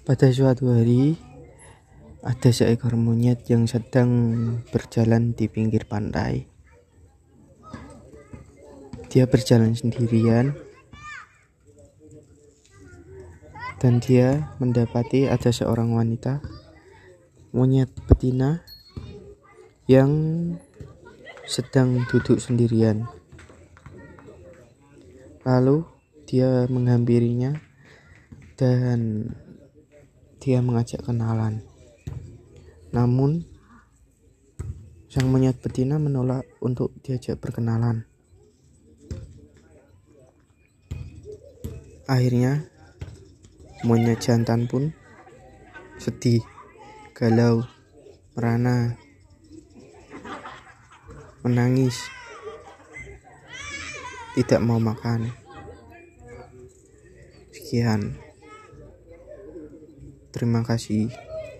Pada suatu hari, ada seekor monyet yang sedang berjalan di pinggir pantai. Dia berjalan sendirian, dan dia mendapati ada seorang wanita, monyet betina, yang sedang duduk sendirian. Lalu dia menghampirinya dan dia mengajak kenalan. Namun sang monyet betina menolak untuk diajak berkenalan. Akhirnya monyet jantan pun sedih, galau, merana, menangis tidak mau makan. Sekian. Terima kasih.